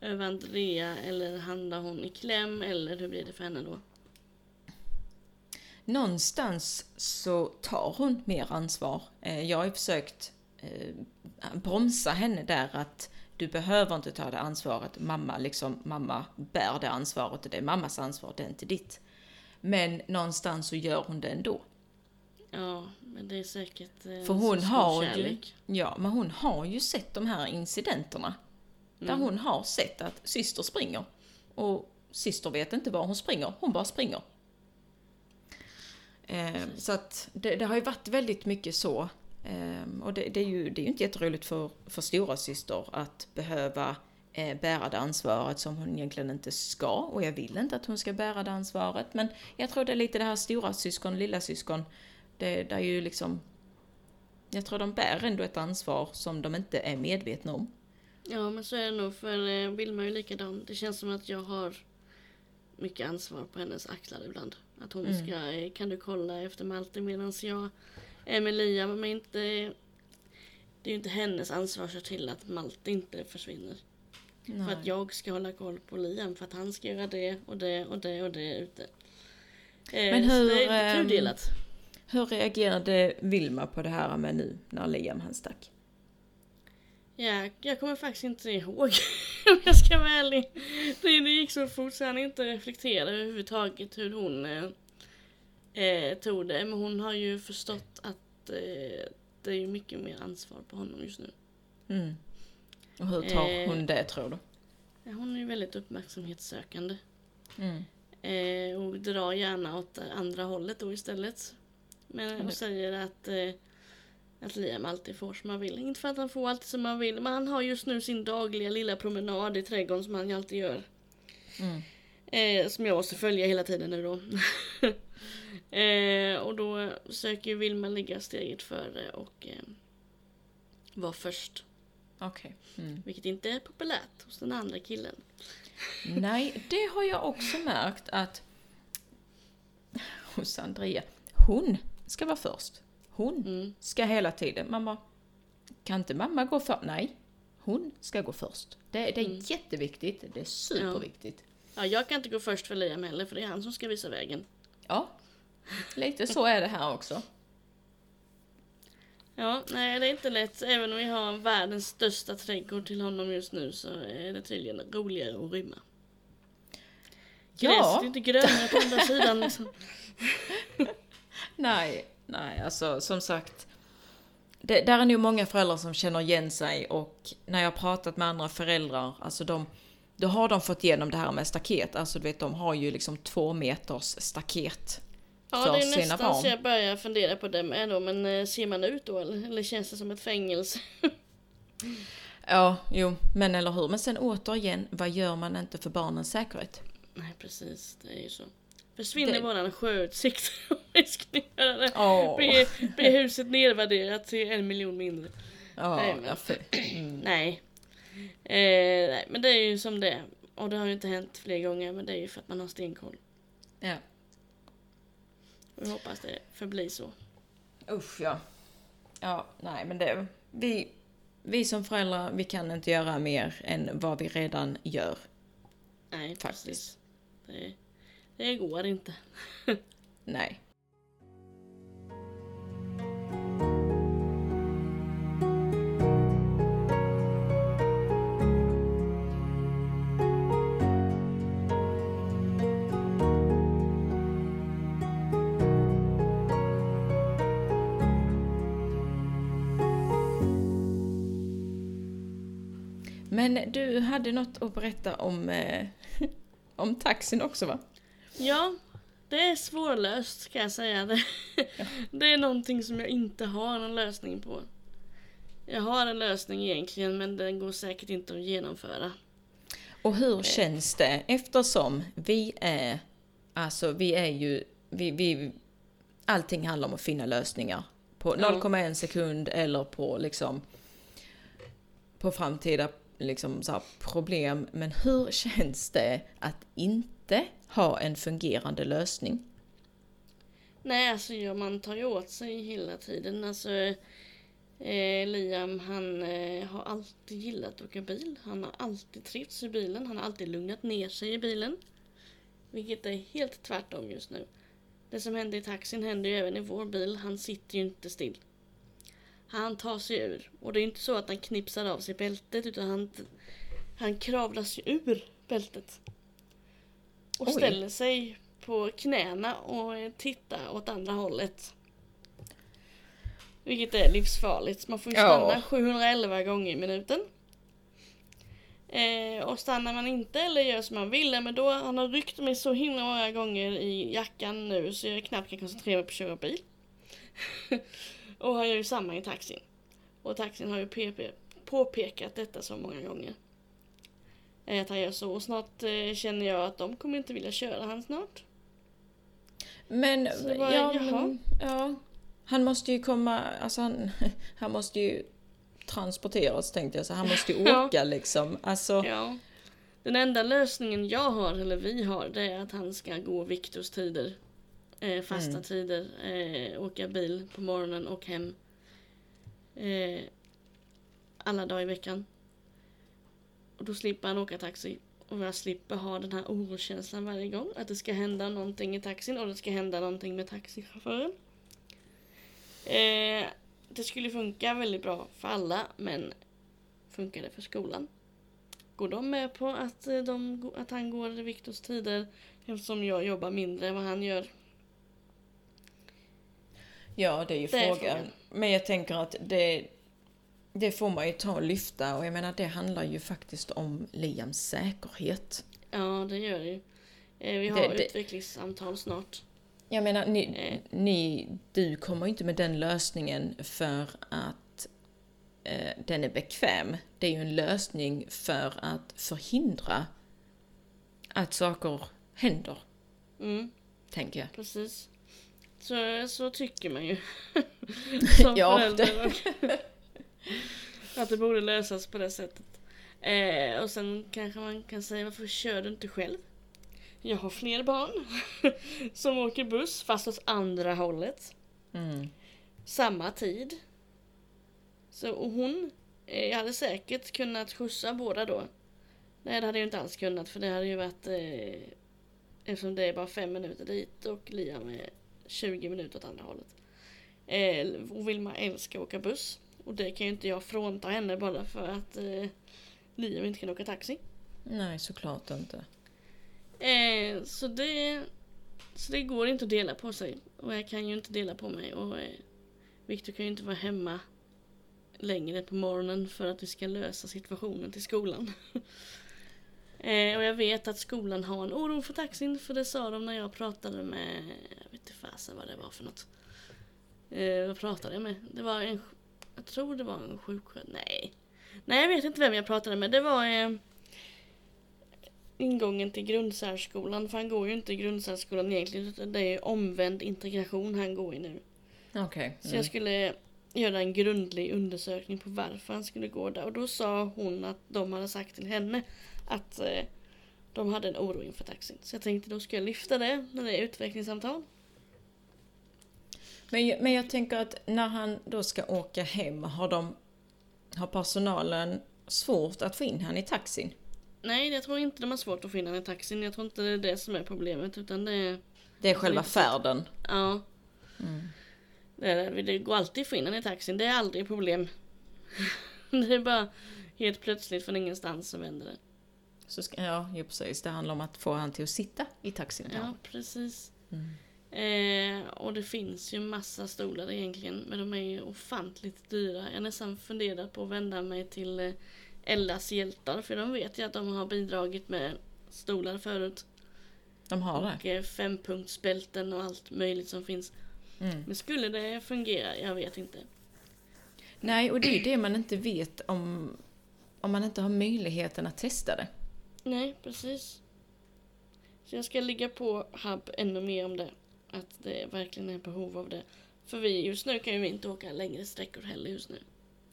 S1: över Andrea eller handlar hon i kläm eller hur blir det för henne då?
S2: Någonstans så tar hon mer ansvar. Eh, Jag har ju försökt eh, bromsa henne där att du behöver inte ta det ansvaret. Mamma, liksom, mamma bär det ansvaret och det är mammas ansvar, det är inte ditt. Men någonstans så gör hon det ändå.
S1: Ja, men det är säkert eh,
S2: För hon har ju, ja, men hon har ju sett de här incidenterna. Där
S1: Mm.
S2: hon har sett att syster springer. Och syster vet inte var hon springer, hon bara springer. Eh, så att det, det har ju varit väldigt mycket så. Eh, och det, det, är ju, det är ju inte jätteroligt för, för stora syster att behöva eh, bära det ansvaret som hon egentligen inte ska. Och jag vill inte att hon ska bära det ansvaret. Men jag tror det är lite det här stora syskon, lilla syskon. Det, det är ju liksom... Jag tror de bär ändå ett ansvar som de inte är medvetna om.
S1: Ja, men så är det nog för eh, Vilma är ju likadan. Det känns som att jag har mycket ansvar på hennes axlar ibland. Att hon
S2: Mm.
S1: ska, kan du kolla efter Malte medan jag är med Liam. Men inte, det är ju inte hennes ansvar att se till att Malte inte försvinner. För att jag ska hålla koll på Liam för att han ska göra det och det och det och det ute. Eh,
S2: Men
S1: så
S2: hur,
S1: Det är
S2: ehm,
S1: tudelat.
S2: Hur reagerade Vilma på det här med nu när Liam han stack?
S1: Ja, jag kommer faktiskt inte ihåg om jag ska vara ärlig. Det, det gick så fort så han inte reflekterade överhuvudtaget hur hon eh, eh, tog det. Men hon har ju förstått att eh, det är mycket mer ansvar på honom just nu.
S2: Mm. Och hur tar
S1: Eh.
S2: hon det tror du?
S1: Hon är ju väldigt uppmärksamhetssökande.
S2: Mm.
S1: Eh, och drar gärna åt andra hållet då istället. Men och säger att eh, att Liam alltid får som han vill. Inte för att han får alltid som han vill, men han har just nu sin dagliga lilla promenad i trädgården som han ju alltid gör.
S2: Mm.
S1: Eh, som jag måste följa hela tiden nu då. eh, och då söker ju Vilma ligga steget före och eh, vara först.
S2: Okej. Mm.
S1: Vilket inte är populärt hos den andra killen.
S2: Nej, det har jag också märkt att hos Andrea, hon ska vara först. Hon
S1: Mm.
S2: ska hela tiden. Mamma, kan inte mamma gå först? Nej, hon ska gå först. Det, det är
S1: Mm.
S2: jätteviktigt, det är superviktigt.
S1: Ja, jag kan inte gå först för Liam heller för det är han som ska visa vägen.
S2: Ja, lite så är det här också.
S1: Ja, nej det är inte lätt. Även om vi har världens största trädgård till honom just nu så är det tydligen roligare att rymma. Gräset
S2: Ja.
S1: är inte grönare på andra sidan liksom.
S2: Nej, nej, alltså som sagt. Det, där är nog många föräldrar som känner igen sig och när jag har pratat med andra föräldrar, alltså de, då har de fått igenom det här med staket. Alltså du vet, de har ju liksom två meters staket
S1: Ja,
S2: för
S1: det är nästan
S2: barn.
S1: så jag börjar fundera på det med då. Men eh, ser man ut då eller, eller känns det som ett fängelse?
S2: Ja, jo, men eller hur. Men sen återigen, vad gör man inte för barnens säkerhet?
S1: Nej, precis. Det är ju så. Försvinner
S2: Det-
S1: våran sjöutsikt om vi skulle göra det.
S2: Åh.
S1: Blir, blir huset nedvärderat till en miljon mindre?
S2: Ja,
S1: Nej, men-
S2: mm.
S1: Nej. Eh, nej, men det är ju som det är. Och det har ju inte hänt fler gånger, men det är ju för att man har stenkoll.
S2: ja.
S1: Och jag hoppas det förblir så.
S2: Usch ja. Ja, nej men det, vi, vi som föräldrar, vi kan inte göra mer än vad vi redan gör.
S1: Nej,
S2: Faktiskt.
S1: precis. Det, det går inte.
S2: Nej. Men du hade något att berätta om, eh, om taxin också va?
S1: Ja, det är svårlöst kan jag säga. Det, det är någonting som jag inte har någon lösning på. Jag har en lösning egentligen, men den går säkert inte att genomföra.
S2: Och hur känns det eftersom vi är, alltså vi är ju, vi, vi, allting handlar om att finna lösningar på
S1: Ja.
S2: 0,1 sekund eller på liksom på framtida liksom så här problem. Men hur känns det att inte ha en fungerande lösning?
S1: Nej, alltså ja, man tar ju åt sig hela tiden. Alltså, eh, Liam han eh, har alltid gillat att åka bil. Han har alltid trivts i bilen. Han har alltid lugnat ner sig i bilen. Vilket är helt tvärtom just nu. Det som hände i taxin händer ju även i vår bil. Han sitter ju inte still. Han tar sig ur. Och det är inte så att han knipsar av sig bältet utan han, han kravlas ju ur bältet. Och
S2: Oj.
S1: ställer sig på knäna och tittar åt andra hållet. Vilket är livsfarligt. Man får ju
S2: Ja.
S1: stanna 711 gånger i minuten. Eh, och stannar man inte eller gör som man vill, men då han har ryckt mig så himla många gånger i jackan nu så jag knappt kan koncentrera mig på att köra bil. och han gör ju samma i taxin. Och taxin har ju PP påpekat detta så många gånger. Eh, så. Och snart eh, känner jag att de kommer inte vilja köra han snart.
S2: Men,
S1: var-
S2: ja, men, ja. Han måste ju komma, alltså han, han måste ju transporteras tänkte jag, så han måste ju
S1: Ja.
S2: åka liksom. Alltså,
S1: Ja. Den enda lösningen jag har, eller vi har, det är att han ska gå Viktors tider. Eh, fasta
S2: Mm.
S1: tider. Eh, åka bil på morgonen och hem. Eh, alla dagar i veckan. Och då slipper han åka taxi. Och jag slipper ha den här oroskänslan varje gång. Att det ska hända någonting i taxin och det ska hända någonting med taxichauffören. Eh, det skulle funka väldigt bra för alla, men funkar det för skolan? Går de med på att, eh, de, att han går i Viktors tider eftersom jag jobbar mindre än vad han gör?
S2: ja det är ju
S1: Det är
S2: frågan.
S1: frågan.
S2: Men jag tänker att det, det får man ju ta och lyfta och jag menar det handlar ju faktiskt om Liams säkerhet.
S1: Ja, det gör det ju. Eh, vi har
S2: Det-
S1: utvecklingssamtal snart.
S2: Jag menar, ni,
S1: Eh.
S2: ni, du kommer inte med den lösningen för att eh, den är bekväm. Det är ju en lösning för att förhindra att saker händer,
S1: Mm,
S2: tänker jag.
S1: precis. Så, så tycker man ju. Som
S2: Ja,
S1: förälder. att det borde lösas på det sättet. Eh, och sen kanske man kan säga varför kör du inte själv? Jag har fler barn som åker buss fast åt andra hållet.
S2: Mm.
S1: Samma tid. Så och hon, eh, jag hade säkert kunnat skjutsa båda då. Nej det hade jag inte alls kunnat för det hade ju varit eh, Eftersom det är bara fem minuter dit och Liam är 20 minuter åt andra hållet. Eh, och Vilma älskar att åka buss. Och det kan ju inte jag frånta henne bara för att eh, Liam inte kan åka taxi.
S2: Nej, såklart inte.
S1: Eh, så, det, så det går inte att dela på sig. Och jag kan ju inte dela på mig. Och eh, Viktor kan ju inte vara hemma längre på morgonen för att vi ska lösa situationen till skolan. eh, och jag vet att skolan har en oro för taxin. För det sa de när jag pratade med, jag vet inte fasen vad det var för något. Eh, vad pratade jag med? Det var en, jag tror det var en sjuksköterska. Nej. Nej jag vet inte vem jag pratade med. Det var eh, ingången till grundsärskolan. För han går ju inte i grundsärskolan egentligen. Utan det är omvänd integration han går i nu.
S2: Okej.
S1: Så
S2: Mm.
S1: jag skulle göra en grundlig undersökning på varför han skulle gå där. Och då sa hon att de hade sagt till henne att eh, de hade en oro inför taxin. Så jag tänkte då ska jag lyfta det när det är utvecklingssamtal.
S2: Men, jag- men jag tänker att när han då ska åka hem, har, de, har personalen svårt att få in han i taxin?
S1: Nej, jag tror inte de har svårt att finna den i taxin. Jag tror inte det är det som är problemet. Utan det är...
S2: Det är själva färden.
S1: Ja. Det, är, det. det går alltid att få in den i taxin. Det är aldrig problem. det är bara helt plötsligt från ingenstans så vänder det.
S2: Så ska, ja, precis. Det handlar om att få han till att sitta i taxin.
S1: Ja, precis. Eh, och det finns ju massa stolar egentligen, men de är ju ofantligt dyra. Jag har nästan funderat på att vända mig till eh, Ellas hjältar, för de vet ju att de har bidragit med stolar förut.
S2: De har det.
S1: Och eh, fempunktsbälten och allt möjligt som finns.
S2: Mm.
S1: Men skulle det fungera? Jag vet inte.
S2: Nej, och det är det man inte vet om, om man inte har möjligheten att testa det.
S1: Nej, precis. Så jag ska ligga på Hub ännu mer om det. Att det verkligen är behov av det. För vi just nu kan ju vi inte åka längre sträckor heller just nu.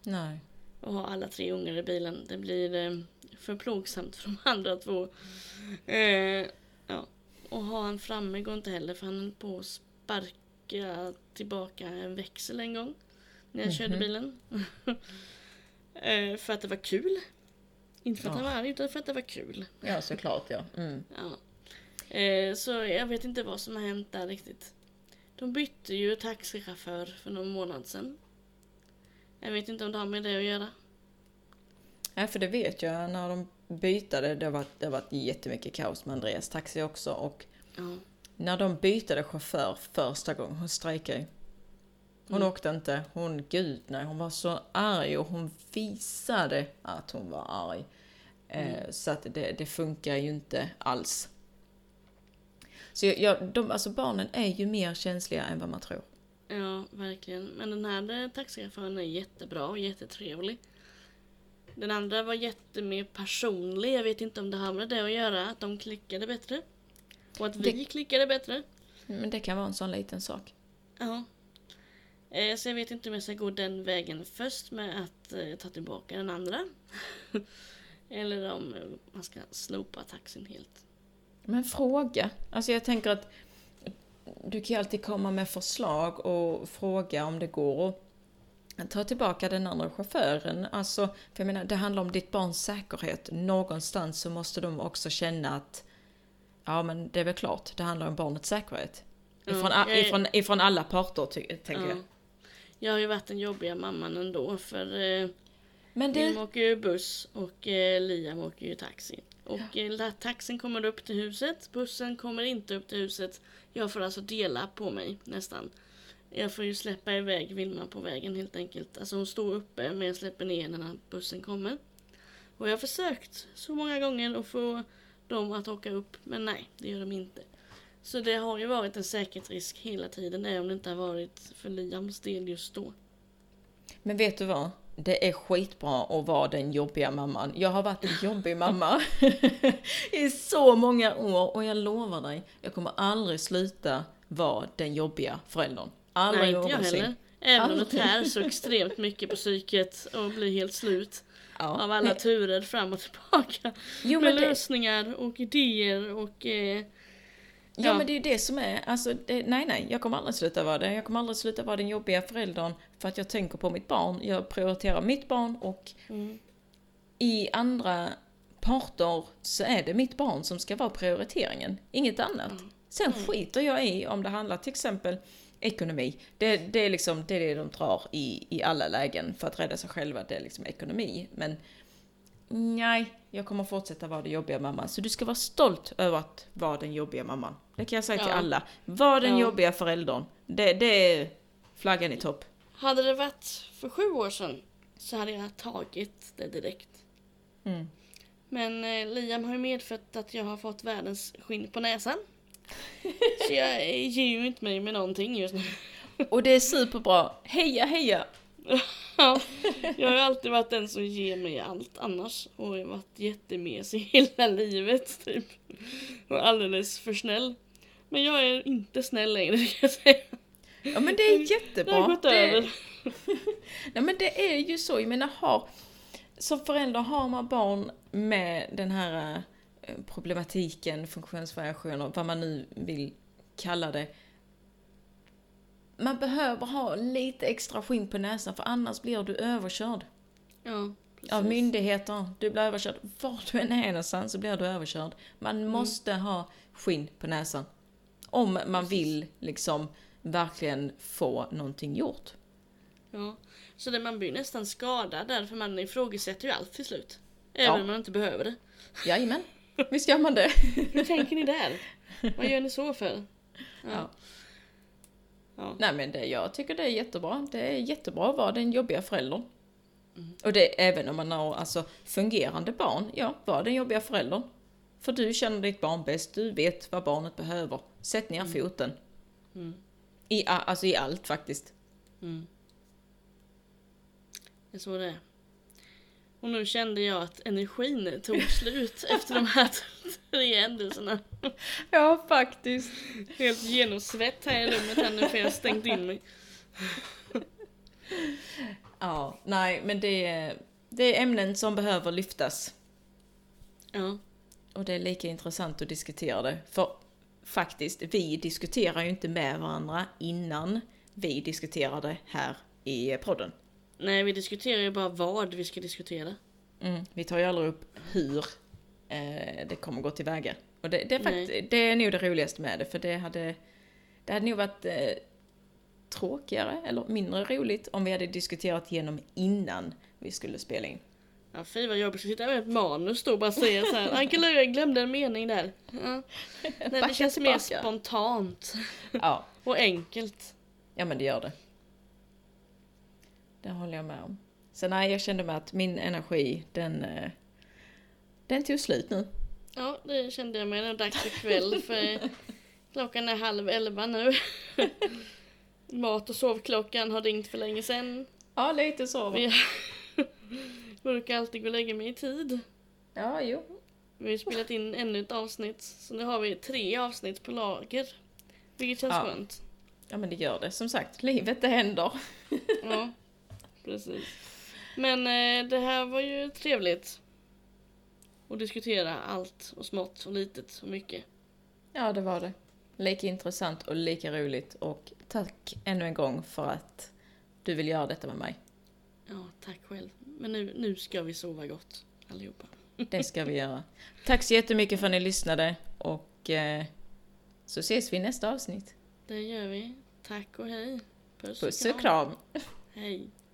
S2: Nej.
S1: och ha alla tre ungar i bilen. Det blir eh, för plågsamt för de andra två. Eh, ja. Och ha han framme går inte heller för han höll på att sparka tillbaka en växel en gång. När jag körde
S2: Mhm.
S1: bilen. eh, för att det var kul. Inte för att han var arg utan för att det var kul.
S2: Ja, såklart ja. Mm.
S1: Ja. Eh, så jag vet inte vad som har hänt där riktigt. De bytte ju taxichaufför för någon månad sedan. Jag vet inte om det har med det att göra.
S2: Ja, för det vet jag när de bytade, det har varit, det har varit jättemycket kaos med Andreas taxi också och
S1: Ja.
S2: när de bytade chaufför första gången, hon strejkade. Hon
S1: Mm.
S2: åkte inte, hon, gud nej, hon var så arg och hon visade att hon var arg. Eh, så att det, det funkar ju inte alls. Så jag, jag, de, alltså barnen är ju mer känsliga än vad man tror.
S1: Ja, verkligen. Men den här eh, taxichauffören är jättebra och jättetrevlig. Den andra var jättemer personlig. Jag vet inte om det har med det att göra, att de klickade bättre. Och att vi
S2: Det-
S1: klickade bättre.
S2: Men det kan vara en sån liten sak.
S1: Ja. Eh, Så jag vet inte om jag ska gå den vägen först med att eh, ta tillbaka den andra. Eller om man ska slopa taxin helt.
S2: Men fråga. Alltså jag tänker att du kan ju alltid komma med förslag och fråga om det går att ta tillbaka den andra chauffören. Alltså, för jag menar, det handlar om ditt barns säkerhet. Någonstans så måste de också känna att ja, men det är väl klart, det handlar om barnets säkerhet. Ifrån, a-
S1: jag
S2: ifrån, ifrån alla parter, tänker
S1: Ja.
S2: jag.
S1: Jag har ju varit den jobbiga mamman ändå för eh,
S2: Men det...
S1: åker ju buss och eh, Liam åker ju taxi. Och eh, taxin kommer upp till huset, bussen kommer inte upp till huset. Jag får alltså dela på mig nästan. Jag får ju släppa iväg Vilma på vägen helt enkelt. Alltså hon står uppe men jag släpper ner när bussen kommer. Och jag har försökt så många gånger att få dem att åka upp men nej, det gör de inte. Så det har ju varit en säkerhetsrisk hela tiden, även om det inte har varit för Liams del just då.
S2: Men vet du vad? Det är skitbra att vara den jobbiga mamman. Jag har varit en jobbig mamma i så många år och jag lovar dig, jag kommer aldrig sluta vara den jobbiga föräldern. Aldrig
S1: Nej, inte jag heller. Även om det tär så extremt mycket på psyket och blir helt slut
S2: Ja.
S1: av alla turer fram och tillbaka.
S2: Jo,
S1: med
S2: det,
S1: lösningar och idéer och... Eh,
S2: ja,
S1: ja.
S2: men det är ju det som är, alltså, det, nej nej, jag kommer aldrig sluta vara det. Jag kommer aldrig sluta vara den jobbiga föräldern för att jag tänker på mitt barn. Jag prioriterar mitt barn och
S1: mm,
S2: i andra parter så är det mitt barn som ska vara prioriteringen, inget annat. Sen skiter jag i om det handlar till exempel ekonomi. Det, det, är liksom, det är det de drar i, i alla lägen för att rädda sig själva, det är liksom ekonomi. Men nej, jag kommer fortsätta vara den jobbiga mamman. Så du ska vara stolt över att vara den jobbiga mamman. Det kan jag säga till
S1: Ja.
S2: alla. Var den
S1: Ja.
S2: jobbiga föräldern. Det, det är flaggan i topp.
S1: Hade det varit för sju år sedan så hade jag tagit det direkt.
S2: Mm.
S1: Men eh, Liam har ju medfött att jag har fått världens skinn på näsan. Så jag ger ju inte mig med någonting just nu.
S2: Och det är superbra. Heja heja!
S1: Ja, jag har ju alltid varit den som ger mig allt annars. Och jag har varit jättemesig hela livet typ. Och alldeles för snäll. Men jag är inte snäll längre kan jag säga.
S2: Ja men det är
S1: Det
S2: jättebra.
S1: har gått
S2: det,
S1: över.
S2: Ja men det är ju så, jag menar har, som förälder har man barn med den här eh, problematiken, funktionsvariationer, vad man nu vill kalla det. Man behöver ha lite extra skinn på näsan för annars blir du överkörd.
S1: Ja, precis.
S2: Av myndigheter, du blir överkörd. Var du än är någonstans så blir du överkörd. Man måste ha skinn på näsan. Om man vill liksom verkligen få någonting gjort.
S1: Ja, så det, man blir nästan skadad där för man ifrågasätter ju allt till slut. Även
S2: Ja.
S1: om man inte behöver det.
S2: Jajamän, visst gör man det.
S1: Hur tänker ni där? Vad gör ni så för?
S2: Ja.
S1: Ja.
S2: Nej men det, jag tycker det är jättebra. Det är jättebra att vara den jobbiga föräldern. Och det även om man har alltså, fungerande barn, ja, var den jobbiga föräldern. För du känner ditt barn bäst, du vet vad barnet behöver. Sätt ner foten.
S1: Mm.
S2: I, alltså i allt faktiskt.
S1: Mm. Det är så det är. Och nu kände jag att energin tog slut efter de här tre händelserna.
S2: Ja, faktiskt.
S1: Helt genomsvett här i rummet här nu för jag har stängt in mig.
S2: Ja, nej men det är, det är ämnen som behöver lyftas.
S1: Ja,
S2: Och det är lika intressant att diskutera det. För faktiskt, vi diskuterar ju inte med varandra innan vi diskuterar det här i podden.
S1: Nej vi diskuterar ju bara vad vi ska diskutera.
S2: Mm, vi tar ju aldrig upp hur eh, det kommer gå tillväga. Och det, det, är
S1: Nej.
S2: fakt- det är nog det roligaste med det, för det hade, det hade nog varit eh, tråkigare eller mindre roligt om vi hade diskuterat igenom innan vi skulle spela in.
S1: Ja fy vad jobbigt att sitta med ett manus då och bara säga så här. Anke jag glömde en mening där. Ja. Nej, det känns mer spontant
S2: Ja,
S1: och enkelt.
S2: ja men det gör det. Det håller jag med om. Så nej, jag kände mig att min energi, den, eh, den tog slut nu.
S1: Ja, det kände jag med. Det är dags för kväll för klockan är halv elva nu. Mat och sovklockan har ringt för länge sedan.
S2: Ja, lite så.
S1: Vi brukar alltid gå och lägga mig i tid.
S2: Ja, jo.
S1: Vi har spelat in ännu ett avsnitt, så nu har vi tre avsnitt på lager. Vilket känns
S2: Ja.
S1: skönt.
S2: Ja, men det gör det. Som sagt, livet det händer.
S1: Ja, precis. Men eh, det här var ju trevligt. Att diskutera allt och smått och litet och mycket.
S2: Ja, det var det. Lika intressant och lika roligt. Och tack ännu en gång för att du vill göra detta med mig.
S1: Ja, tack själv. Men nu, nu ska vi sova gott allihopa.
S2: Det ska vi göra. Tack så jättemycket för att ni lyssnade och eh, så ses vi i nästa avsnitt.
S1: Det gör vi. Tack och hej.
S2: Puss och kram!
S1: Hej.